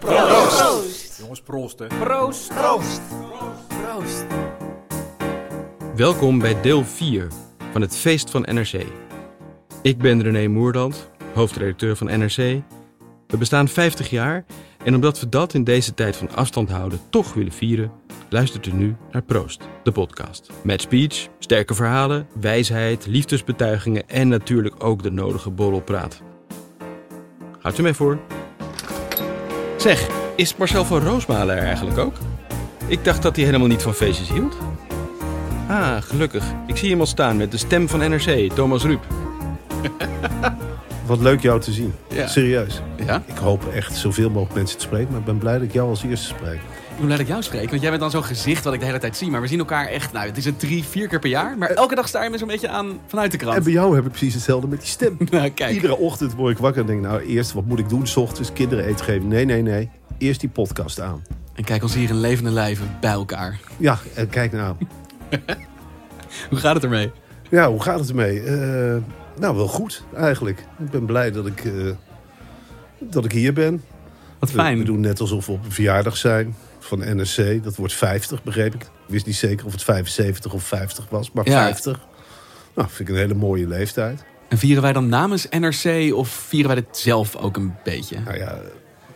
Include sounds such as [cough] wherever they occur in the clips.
Jongens, proost hè. Proost. Proost. Proost. Welkom bij deel 4 van het Feest van NRC. Ik ben René Moerdant, hoofdredacteur van NRC. We bestaan 50 jaar en omdat we dat in deze tijd van afstand houden toch willen vieren, luistert u nu naar Proost, de podcast. Met speech, sterke verhalen, wijsheid, liefdesbetuigingen en natuurlijk ook de nodige borrelpraat. Houdt u mee voor? Zeg, is Marcel van Roosmalen er eigenlijk ook? Ik dacht dat hij helemaal niet van feestjes hield. Ah, gelukkig. Ik zie hem al staan met de stem van NRC, Thomas Ruip. Wat leuk jou te zien. Ja. Serieus. Ja? Ik hoop echt zoveel mogelijk mensen te spreken, maar ik ben blij dat ik jou als eerste spreek. Blij dat ik jou spreek, want jij bent dan zo'n gezicht wat ik de hele tijd zie. Maar we zien elkaar echt, nou, het is een drie, vier keer per jaar. Maar elke dag sta je me zo'n beetje aan vanuit de En krant. bij jou heb ik precies hetzelfde met die stem. [laughs] Nou, kijk. Iedere ochtend word ik wakker en denk, nou eerst wat moet ik doen? 's ochtends kinderen eten geven. Nee, nee, nee. Eerst die podcast aan. En kijk ons hier in levende lijven bij elkaar. Ja, en kijk nou. [laughs] Hoe gaat het ermee? Ja, hoe gaat het ermee? Eh, nou, wel goed eigenlijk. Ik ben blij dat ik, eh, dat ik hier ben. Wat We- fijn. We, doen net alsof we op een verjaardag zijn van NSC. Dat wordt 50, begreep ik. Ik wist niet zeker of het 75 of 50 was, maar Ja. 50. Nou, vind ik een hele mooie leeftijd. En vieren wij dan namens NRC of vieren wij dit zelf ook een beetje? Nou ja,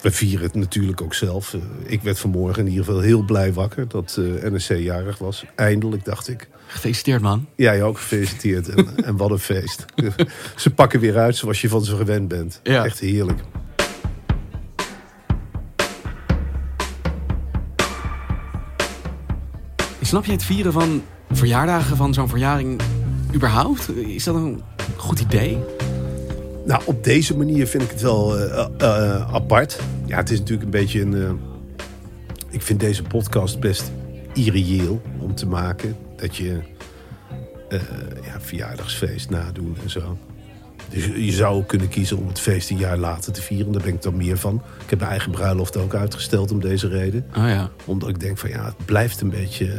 we vieren het natuurlijk ook zelf. Eh, ik werd vanmorgen in ieder geval heel blij wakker dat eh, NSC jarig was. Eindelijk, dacht ik. Gefeliciteerd, man. Jij ook gefeliciteerd. en, en wat een feest. [laughs] ze pakken weer uit zoals je van ze gewend bent. Ja. Echt heerlijk. Snap je het vieren van verjaardagen van zo'n verjaring überhaupt? Is dat een goed idee? Nou, op deze manier vind ik het wel eh, eh, apart. Ja, het is natuurlijk een beetje een... eh, ik vind deze podcast best irreëel om te maken. Dat je eh, ja, verjaardagsfeest nadoen en zo. Dus je zou kunnen kiezen om het feest een jaar later te vieren. Daar ben ik dan meer van. Ik heb mijn eigen bruiloft ook uitgesteld om deze reden. Oh ja. Omdat ik denk van ja, het blijft een beetje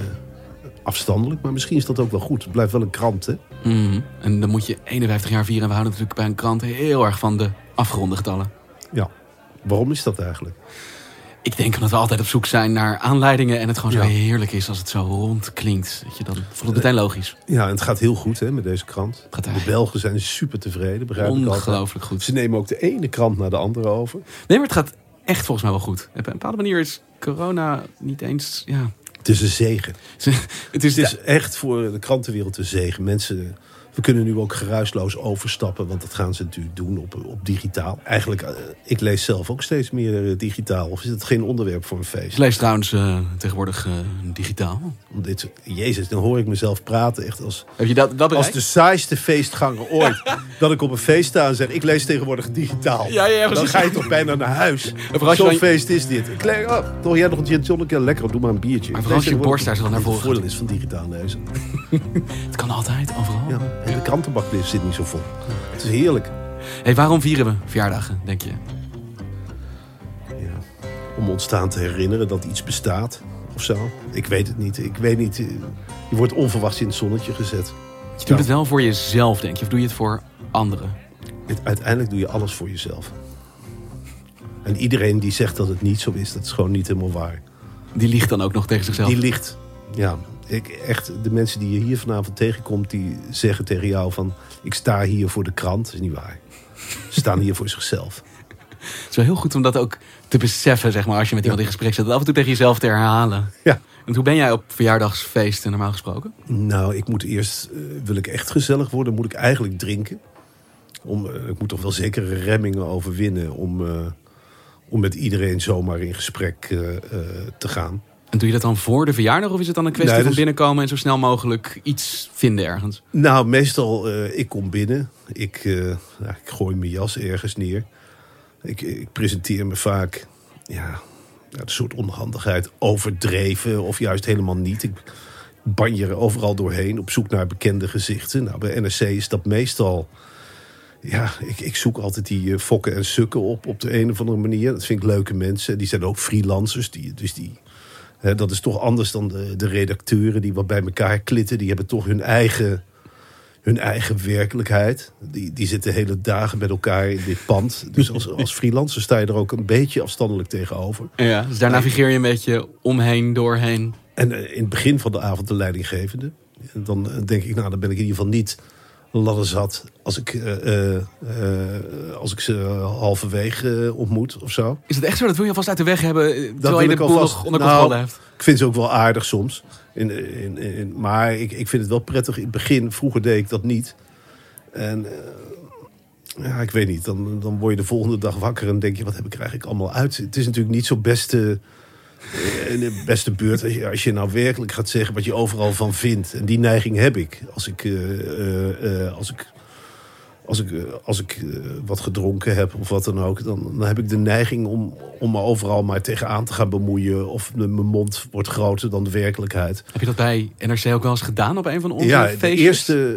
afstandelijk. Maar misschien is dat ook wel goed. Het blijft wel een krant, hè? Mhm. En dan moet je 51 jaar vieren. En we houden natuurlijk bij een krant heel erg van de afgeronde getallen. Ja. Waarom is dat eigenlijk? Ik denk omdat we altijd op zoek zijn naar aanleidingen. En het gewoon zo heerlijk is als het zo rond klinkt. Dat je dan voelt het meteen logisch. Ja, en het gaat heel goed hè, met deze krant. De Belgen zijn super tevreden, begrijp ik altijd. ongelooflijk goed. Ze nemen ook de ene krant naar de andere over. Nee, maar het gaat echt volgens mij wel goed. Op een bepaalde manier is corona niet eens... Ja. Het is een zegen. [laughs] Het is, Het is echt voor de krantenwereld een zegen. Mensen, we kunnen nu ook geruisloos overstappen, want dat gaan ze natuurlijk doen op, op digitaal. Eigenlijk, eh, ik lees zelf ook steeds meer eh, digitaal. Of is het geen onderwerp voor een feest? Ik lees trouwens eh, tegenwoordig digitaal. Om dit, jezus, dan hoor ik mezelf praten echt als, Heb je dat, dat als de saaiste feestganger ooit. dat ik op een feest sta en zeg, ik lees tegenwoordig digitaal. Ja, ja, dan ga je toch bijna naar huis. je Zo'n feest is dit. Ik lees, oh, toch jij nog een gin tonic? Ja, lekker, doe maar een biertje. Maar vooral als je borst daar zo naar voren Het voordeel is van digitaal lezen. [laughs] Het kan altijd, overal. Ja, en de krantenbak zit niet zo vol. Het is heerlijk. Hey, waarom vieren we verjaardagen, denk je? Ja. Om ons te herinneren dat iets bestaat. Of zo. Ik weet het niet. Ik weet niet. eh, Je wordt onverwachts in het zonnetje gezet. Je doet het wel voor jezelf, denk je? Of doe je het voor anderen? Uiteindelijk doe je alles voor jezelf. En iedereen die zegt dat het niet zo is, dat is gewoon niet helemaal waar. Die liegt dan ook nog tegen zichzelf. Die ligt. Ja, ik, echt, de mensen die je hier vanavond tegenkomt, die zeggen tegen jou van... ik sta hier voor de krant. Dat is niet waar. Ze staan hier voor zichzelf. Het is wel heel goed om dat ook te beseffen, zeg maar, als je met iemand in gesprek zit. Dat af en toe tegen jezelf te herhalen. Ja. En hoe ben jij op verjaardagsfeesten normaal gesproken? Nou, ik moet eerst, eh, wil ik echt gezellig worden, moet ik eigenlijk drinken. Om, eh, ik moet toch wel zekere remmingen overwinnen om, eh, om met iedereen zomaar in gesprek te gaan. En doe je dat dan voor de verjaardag? Of is het dan een kwestie Nee, van binnenkomen en zo snel mogelijk iets vinden ergens? Nou, meestal, eh, ik kom binnen. Ik, nou, ik gooi mijn jas ergens neer. Ik, ik presenteer me vaak ja, een soort onhandigheid overdreven of juist helemaal niet. Ik banjer er overal doorheen op zoek naar bekende gezichten. Nou, bij NRC is dat meestal... Ja, ik, ik zoek altijd die eh, fokken en sukken op op de een of andere manier. Dat vind ik leuke mensen. Die zijn ook freelancers. Die, dus die, dat is toch anders dan de, de redacteuren die wat bij elkaar klitten. Die hebben toch hun eigen, hun eigen werkelijkheid. Die, die zitten hele dagen met elkaar in dit pand. Dus als, als freelancer sta je er ook een beetje afstandelijk tegenover. Ja, dus daar navigeer je een beetje omheen, doorheen. En eh, in het begin van de avond de leidinggevende. En dan eh, denk ik, nou, dan ben ik in ieder geval niet ladder zat als ik, eh, eh, eh, als ik ze halverwege ontmoet of zo. Is het echt zo? Dat wil je alvast uit de weg hebben, terwijl wil je de boel nog onder nou, controle hebt? Ik vind ze ook wel aardig soms. In, in, in, maar ik, ik vind het wel prettig. In het begin, vroeger deed ik dat niet. En ja, ik weet niet. Dan, dan word je de volgende dag wakker en denk je, wat heb ik eigenlijk allemaal uit? Het is natuurlijk niet zo beste, in de beste beurt. Als je, als je nou werkelijk gaat zeggen wat je overal van vindt. En die neiging heb ik. Als ik, eh, eh, eh, als ik als ik, als ik wat gedronken heb of wat dan ook, dan, dan heb ik de neiging om, om me overal maar tegenaan te gaan bemoeien. Of de- mijn mond wordt groter dan de werkelijkheid. Heb je dat bij NRC ook wel eens gedaan op een van onze ja, de feestjes? eerste,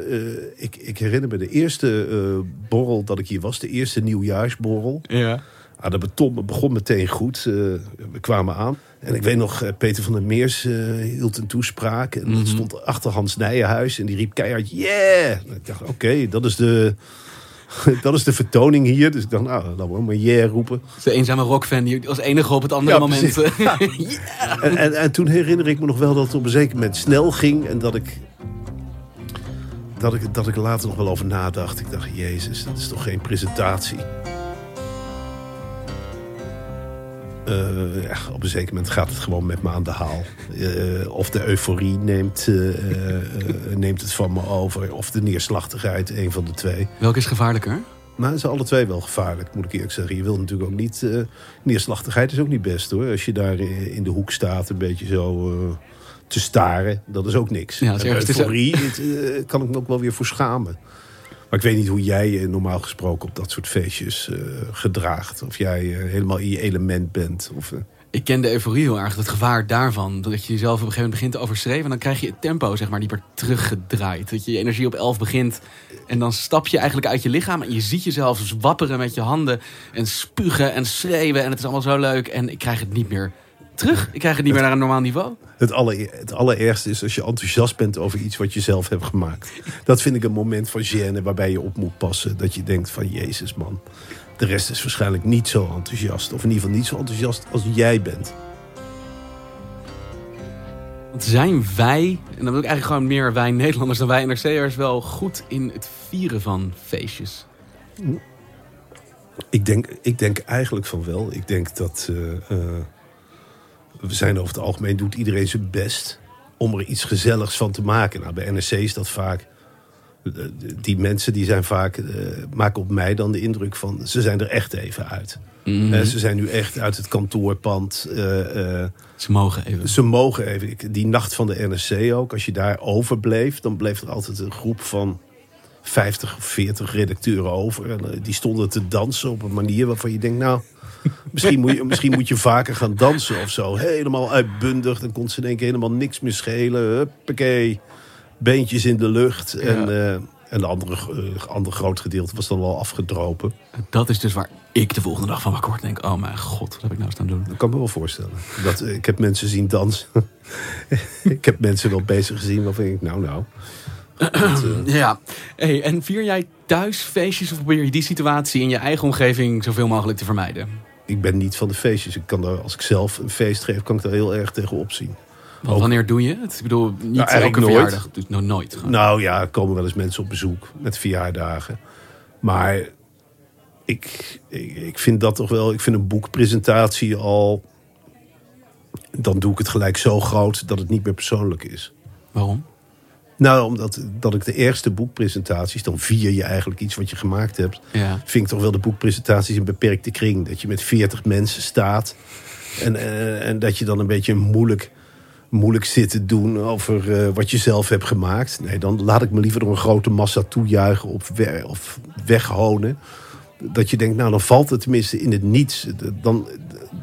eh, ik, ik herinner me de eerste borrel dat ik hier was, de eerste nieuwjaarsborrel. Ja. Ah, dat beton begon meteen goed. Eh, we kwamen aan. En ik weet nog, eh, Peter van der Meers eh, hield een toespraak. En Mhm. dat stond achter Hans Nijenhuis. En die riep keihard, yeah! En ik dacht, oké, dat is de... [laughs] Dat is de vertoning hier. Dus ik dacht, nou, laten we maar yeah roepen. De eenzame rockfan die als enige op het andere Ja, moment... [laughs] En, en, en toen herinner ik me nog wel dat het op een zeker moment snel ging. En dat ik, dat ik, dat ik er later nog wel over nadacht. Ik dacht, jezus, dat is toch geen presentatie. Eh, ja, op een zeker moment gaat het gewoon met me aan de haal. Eh, of de euforie neemt, eh, neemt het van me over. Of de neerslachtigheid, een van de twee. Welke is gevaarlijker? Maar ze zijn alle twee wel gevaarlijk, moet ik eerlijk zeggen. Je wilt natuurlijk ook niet... neerslachtigheid is ook niet best, hoor. Als je daar in de hoek staat, een beetje zo te staren. Dat is ook niks. Ja, euforie het, kan ik me ook wel weer voor schamen. Maar ik weet niet hoe jij je normaal gesproken op dat soort feestjes eh, gedraagt. Of jij eh, helemaal in je element bent. Of, eh, Ik ken de euforie heel erg, het gevaar daarvan. Dat je jezelf op een gegeven moment begint te overschreven... en dan krijg je het tempo zeg maar, niet meer teruggedraaid. Dat je je energie op 11 begint en dan stap je eigenlijk uit je lichaam... en je ziet jezelf zwapperen met je handen en spugen en schreeuwen... en het is allemaal zo leuk en ik krijg het niet meer terug. Ik krijg het niet meer naar een normaal niveau. Het, aller, het allerergste is als je enthousiast bent over iets wat je zelf hebt gemaakt. Dat vind ik een moment van gêne waarbij je op moet passen. Dat je denkt van, jezus man, de rest is waarschijnlijk niet zo enthousiast. Of in ieder geval niet zo enthousiast als jij bent. Want zijn wij, en dan wil ik eigenlijk gewoon meer wij Nederlanders dan wij NRC'ers... wel goed in het vieren van feestjes? Ik denk, ik denk eigenlijk van wel. Ik denk dat eh, eh, we zijn over het algemeen doet iedereen zijn best om er iets gezelligs van te maken. Nou, bij NRC is dat vaak. eh, Die mensen die zijn vaak, eh, maken op mij dan de indruk van ze zijn er echt even uit. Mhm. Eh, ze zijn nu echt uit het kantoorpand. eh, eh, Ze mogen even. ze mogen even. ik- Die nacht van de NRC ook, als je daar overbleef, dan bleef er altijd een groep van 50 of 40 redacteuren over. En eh, die stonden te dansen op een manier waarvan je denkt, nou, misschien moet je, misschien moet je vaker gaan dansen of zo. Helemaal uitbundig. Dan kon ze één keer helemaal niks meer schelen. Huppakee. Beentjes in de lucht. En, eh, en de andere, eh, andere groot gedeelte was dan wel afgedropen. Dat is dus waar ik de volgende dag van wakker word en denk... oh mijn god, wat heb ik nou staan doen? Dat kan me wel voorstellen. Dat, eh, ik heb mensen zien dansen. [laughs] ik heb mensen wel bezig gezien waarvan ik, nou nou. Dat, [clears throat] Ja, hey, en vier jij thuis feestjes of probeer je die situatie in je eigen omgeving zoveel mogelijk te vermijden? Ik ben niet van de feestjes. Ik kan daar, als ik zelf een feest geef, kan ik daar heel erg tegen opzien. Want wanneer doe je het? Ik bedoel, niet Nou, elke nooit. verjaardag. Dus no, nooit. gewoon. Nou ja, er komen wel eens mensen op bezoek met verjaardagen. Maar ik, ik, ik vind dat toch wel. Ik vind een boekpresentatie al. Dan doe ik het gelijk zo groot dat het niet meer persoonlijk is. Waarom? Nou, omdat dat ik de eerste boekpresentaties, dan vier je eigenlijk iets wat je gemaakt hebt. Ja. Vind ik toch wel de boekpresentaties in beperkte kring. Dat je met 40 mensen staat. En, eh, en dat je dan een beetje moeilijk, moeilijk zit te doen over eh, wat je zelf hebt gemaakt. Nee, dan laat ik me liever door een grote massa toejuichen of, we- of weghonen. Dat je denkt, nou dan valt het tenminste in het niets. Dan,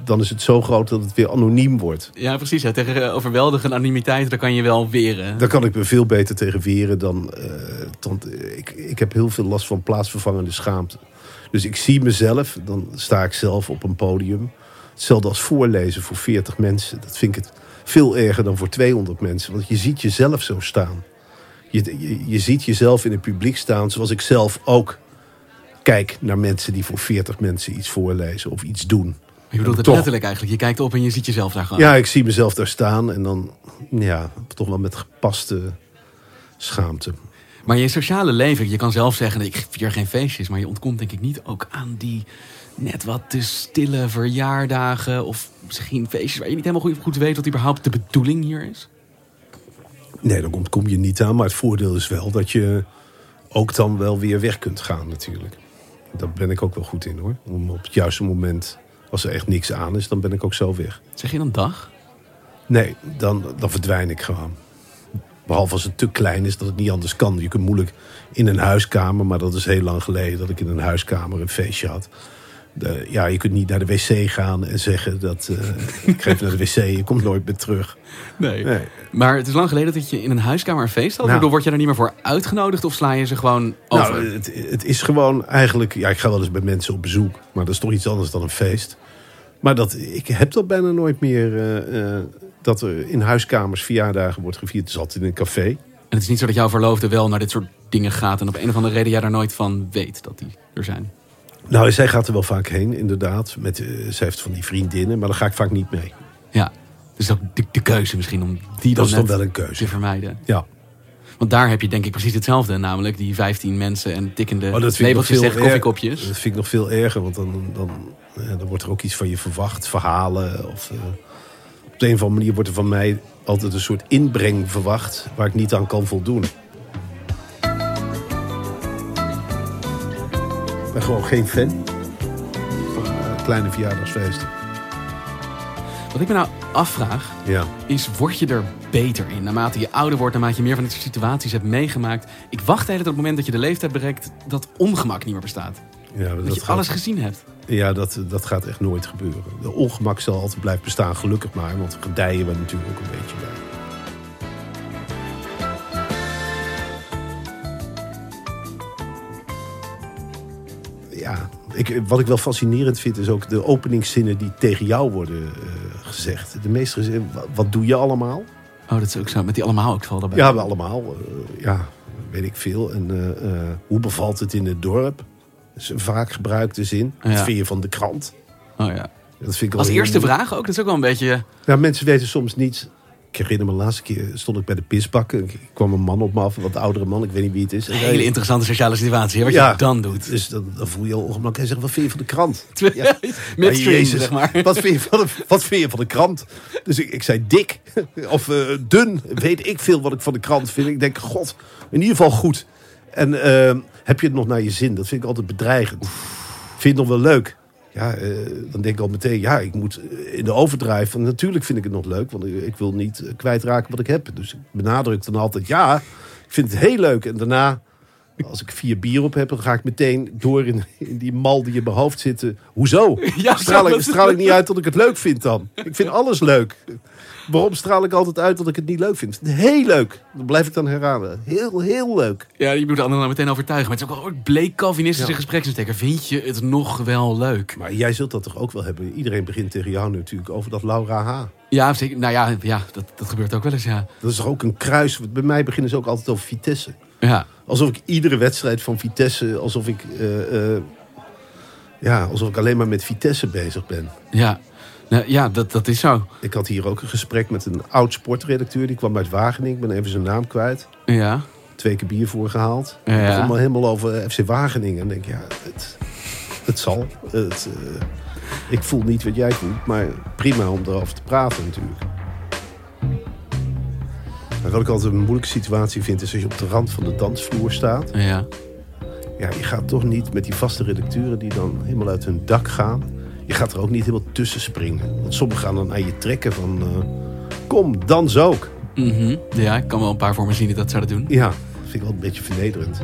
dan is het zo groot dat het weer anoniem wordt. Ja, precies. Ja. Tegen eh, overweldigende anonimiteit, daar kan je wel weren. Daar kan ik me veel beter tegen weren dan... dan ik, ik heb heel veel last van plaatsvervangende schaamte. Dus ik zie mezelf, dan sta ik zelf op een podium. Hetzelfde als voorlezen voor 40 mensen. Dat vind ik het veel erger dan voor 200 mensen. Want je ziet jezelf zo staan. Je, je, je ziet jezelf in het publiek staan zoals ik zelf ook kijk naar mensen die voor 40 mensen iets voorlezen of iets doen. Je bedoelt het Toch. letterlijk eigenlijk. Je kijkt op en je ziet jezelf daar gewoon. Ja, ik zie mezelf daar staan en dan, ja, toch wel met gepaste schaamte. Maar je sociale leven, je kan zelf zeggen, ik vier geen feestjes, maar je ontkomt denk ik niet ook aan die net wat te stille verjaardagen of misschien feestjes waar je niet helemaal goed, goed weet wat überhaupt de bedoeling hier is. Nee, dan kom je niet aan. Maar het voordeel is wel dat je ook dan wel weer weg kunt gaan natuurlijk. Daar ben ik ook wel goed in hoor. Om op het juiste moment, als er echt niks aan is, dan ben ik ook zo weg. Zeg je dan dag? Nee, dan, dan verdwijn ik gewoon. Behalve als het te klein is dat het niet anders kan. Je kunt moeilijk in een huiskamer, maar dat is heel lang geleden dat ik in een huiskamer een feestje had. De, ja, je kunt niet naar de wc gaan en zeggen dat eh, ik ga even naar de wc, je komt nooit meer terug. Nee. Nee. Maar het is lang geleden dat je in een huiskamer een feest had. Nou. Word je daar niet meer voor uitgenodigd of sla je ze gewoon over? Nou, het, het is gewoon eigenlijk... Ja, ik ga wel eens bij mensen op bezoek. Maar dat is toch iets anders dan een feest. Maar dat, ik heb dat bijna nooit meer... eh, eh, dat er in huiskamers verjaardagen wordt gevierd. Het is altijd in een café. En het is niet zo dat jouw verloofde wel naar dit soort dingen gaat en op een of andere reden jij daar nooit van weet dat die er zijn. Nou, zij gaat er wel vaak heen, inderdaad. Met, eh, zij heeft van die vriendinnen, maar daar ga ik vaak niet mee. Ja, dus ook de, de keuze misschien om die dan, Dat is dan wel een te keuze. vermijden. Ja. Want daar heb je denk ik precies hetzelfde. Namelijk die 15 mensen en tikkende Oh, dat nog labeltjes tegen koffiekopjes. Dat vind ik nog veel erger, want dan, dan, eh, dan wordt er ook iets van je verwacht. Verhalen of... eh, op de een of andere manier wordt er van mij altijd een soort inbreng verwacht... waar ik niet aan kan voldoen. Ik ben gewoon geen fan van eh, kleine verjaardagsfeesten. Wat ik me nou afvraag, Ja. is word je er beter in? Naarmate je ouder wordt, naarmate je meer van dit soort situaties hebt meegemaakt. Ik wacht de hele tijd op het moment dat je de leeftijd bereikt dat ongemak niet meer bestaat. Ja, dat, Dat, je gaat, alles gezien hebt. ja dat, dat gaat echt nooit gebeuren. De ongemak zal altijd blijven bestaan, gelukkig maar. Want gedijen we natuurlijk ook een beetje bij. Ja, ik, wat ik wel fascinerend vind is ook de openingszinnen die tegen jou worden eh, gezegd. De meeste zinnen, wa- wat doe je allemaal? Oh, dat is ook zo. Met die allemaal ook val daarbij. Ja, we allemaal. eh, ja, weet ik veel. En eh, hoe bevalt het in het dorp? Dat is een vaak gebruikte zin. Wat Ja. vind je van de krant? Oh, ja. Dat vind ik Als eerste vraag ook. Dat is ook wel een beetje... Ja, mensen weten soms niet. Ik herinner me de laatste keer stond ik bij de pisbakken. Ik kwam een man op me af, een wat oudere man. Ik weet niet wie het is. Een hele interessante sociale situatie. Hè, wat je dan doet. Dus dan, dan voel je al ongemakkelijk. Hij zegt, wat vind je van de krant? [laughs] Ja. [laughs] Midstream, Jezus, zeg maar. Wat vind, je van de, wat vind je van de krant? Dus ik, ik zei dik [laughs] of eh, dun. Weet ik veel wat ik van de krant vind. Ik denk, god, in ieder geval goed. En eh, heb je het nog naar je zin? Dat vind ik altijd bedreigend. Vind je het nog wel leuk? Ja, eh, dan denk ik al meteen, ja, ik moet in de overdrijf. En natuurlijk vind ik het nog leuk, want ik, ik wil niet eh, kwijtraken wat ik heb. Dus ik benadruk dan altijd, ja, ik vind het heel leuk. En daarna, als ik vier bier op heb, dan ga ik meteen door in, in die mal die in mijn hoofd zit. eh, Hoezo? [laughs] Ja, straal, ik, straal ik niet uit dat ik het leuk vind dan? Ik vind alles leuk. Waarom straal ik altijd uit dat ik het niet leuk vind? Heel leuk. Dan blijf ik dan herhalen. Heel, heel leuk. Ja, je moet de anderen dan meteen overtuigen. Maar het is ook wel een bleek Calvinistische Ja. gespreksinsteker. Vind je het nog wel leuk? Maar jij zult dat toch ook wel hebben? Iedereen begint tegen jou natuurlijk over dat Laura H. Ja, zeker. Nou ja, ja dat, dat gebeurt ook wel eens, ja. Dat is toch ook een kruis. Bij mij beginnen ze ook altijd over Vitesse. Ja, Alsof ik iedere wedstrijd van Vitesse, alsof ik, eh, eh, ja, alsof ik alleen maar met Vitesse bezig ben. ja. Ja dat, dat is zo. Ik had hier ook een gesprek met een oud sportredacteur. Die kwam uit Wageningen. Ik ben even zijn naam kwijt. Ja. Twee keer bier voorgehaald. Ja. Het maar helemaal over FC Wageningen. En denk, ja, het, het zal. Het, eh, ik voel niet wat jij voelt. Maar prima om erover te praten natuurlijk. Maar wat ik altijd een moeilijke situatie vind... is als je op de rand van de dansvloer staat. Ja. Ja, je gaat toch niet met die vaste redacteuren die dan helemaal uit hun dak gaan. Je gaat er ook niet helemaal tussen springen. Want sommigen gaan dan aan je trekken van... eh, kom, dans ook. Mhm. Ja, ik kan wel een paar voor me zien die dat zouden doen. Ja, dat vind ik wel een beetje vernederend.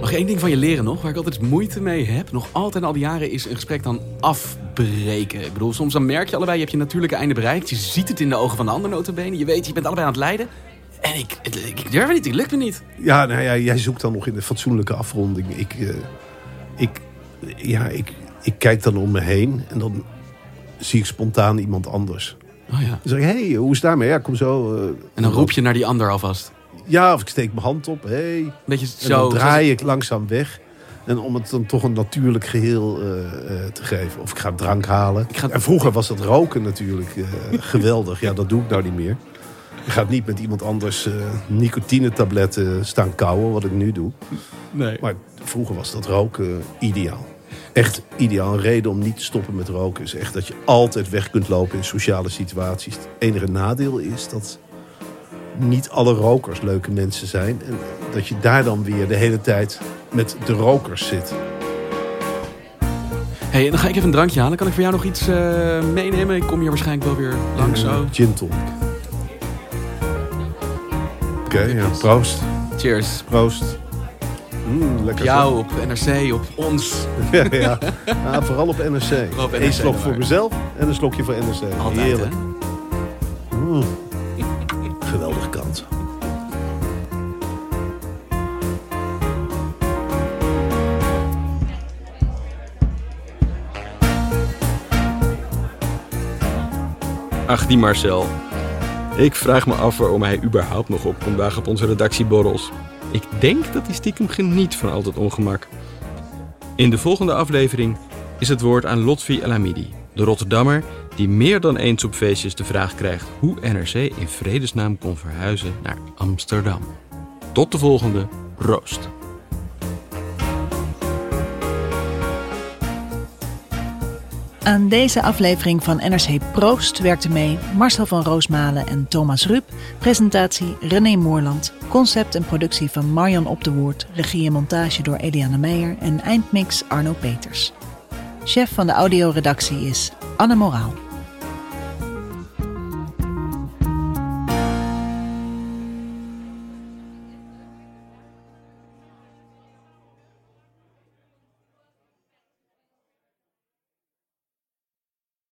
Mag één ding van je leren nog, waar ik altijd moeite mee heb, nog altijd al die jaren, is een gesprek dan afbreken. Ik bedoel, soms dan merk je allebei, je hebt je natuurlijke einde bereikt. Je ziet het in de ogen van de ander notabene. Je weet, je bent allebei aan het lijden. En ik, ik, ik durf het niet, het lukt me niet. Ja, nou ja, jij zoekt dan nog in de fatsoenlijke afronding. Ik, eh, ik, ja, ik, ik kijk dan om me heen en dan zie ik spontaan iemand anders. Oh ja. Dan zeg ik, hé, hey, hoe is het daarmee? Ja, kom zo. eh, En dan roep je naar die ander alvast. Ja, of ik steek mijn hand op. Hey. Beetje En zo. dan draai ik langzaam weg. En om het dan toch een natuurlijk geheel eh, eh, te geven. Of ik ga drank halen. Ik ga- En vroeger was dat roken natuurlijk geweldig. Ja, dat doe ik nou niet meer. Je gaat niet met iemand anders eh nicotinetabletten staan kauwen, wat ik nu doe. Nee. Maar vroeger was dat roken ideaal. Echt ideaal. Een reden om niet te stoppen met roken is echt dat je altijd weg kunt lopen in sociale situaties. Het enige nadeel is dat niet alle rokers leuke mensen zijn. En dat je daar dan weer de hele tijd met de rokers zit. hey, dan ga ik even een drankje halen. Kan ik voor jou nog iets eh, meenemen? Ik kom hier waarschijnlijk wel weer langs zo. Een Gin tonic. Oké, ja. Proost. Cheers. Proost. Mm, Op lekker jou, op NRC, op ons. zo. [laughs] Ja, ja. Ja, vooral op NRC. Vooral op Eén slok voor mezelf en een slokje voor NRC. Altijd, Heerlijk. hè? Mm. [laughs] Geweldige kant. Ach, die Marcel. Ik vraag me af waarom hij überhaupt nog opkomt dagen op onze redactieborrels. Ik denk dat hij stiekem geniet van al dat ongemak. In de volgende aflevering is het woord aan Lotfi El Hamidi, de Rotterdammer die meer dan eens op feestjes de vraag krijgt hoe NRC in vredesnaam kon verhuizen naar Amsterdam. Tot de volgende Roost. Aan deze aflevering van NRC Proost werkten mee Marcel van Roosmalen en Thomas Rup. Presentatie René Moorland. Concept en productie van Marjan Op de Woord. Regie en montage door Eliane Meijer en eindmix Arno Peters. Chef van de audioredactie is Anne Moraal.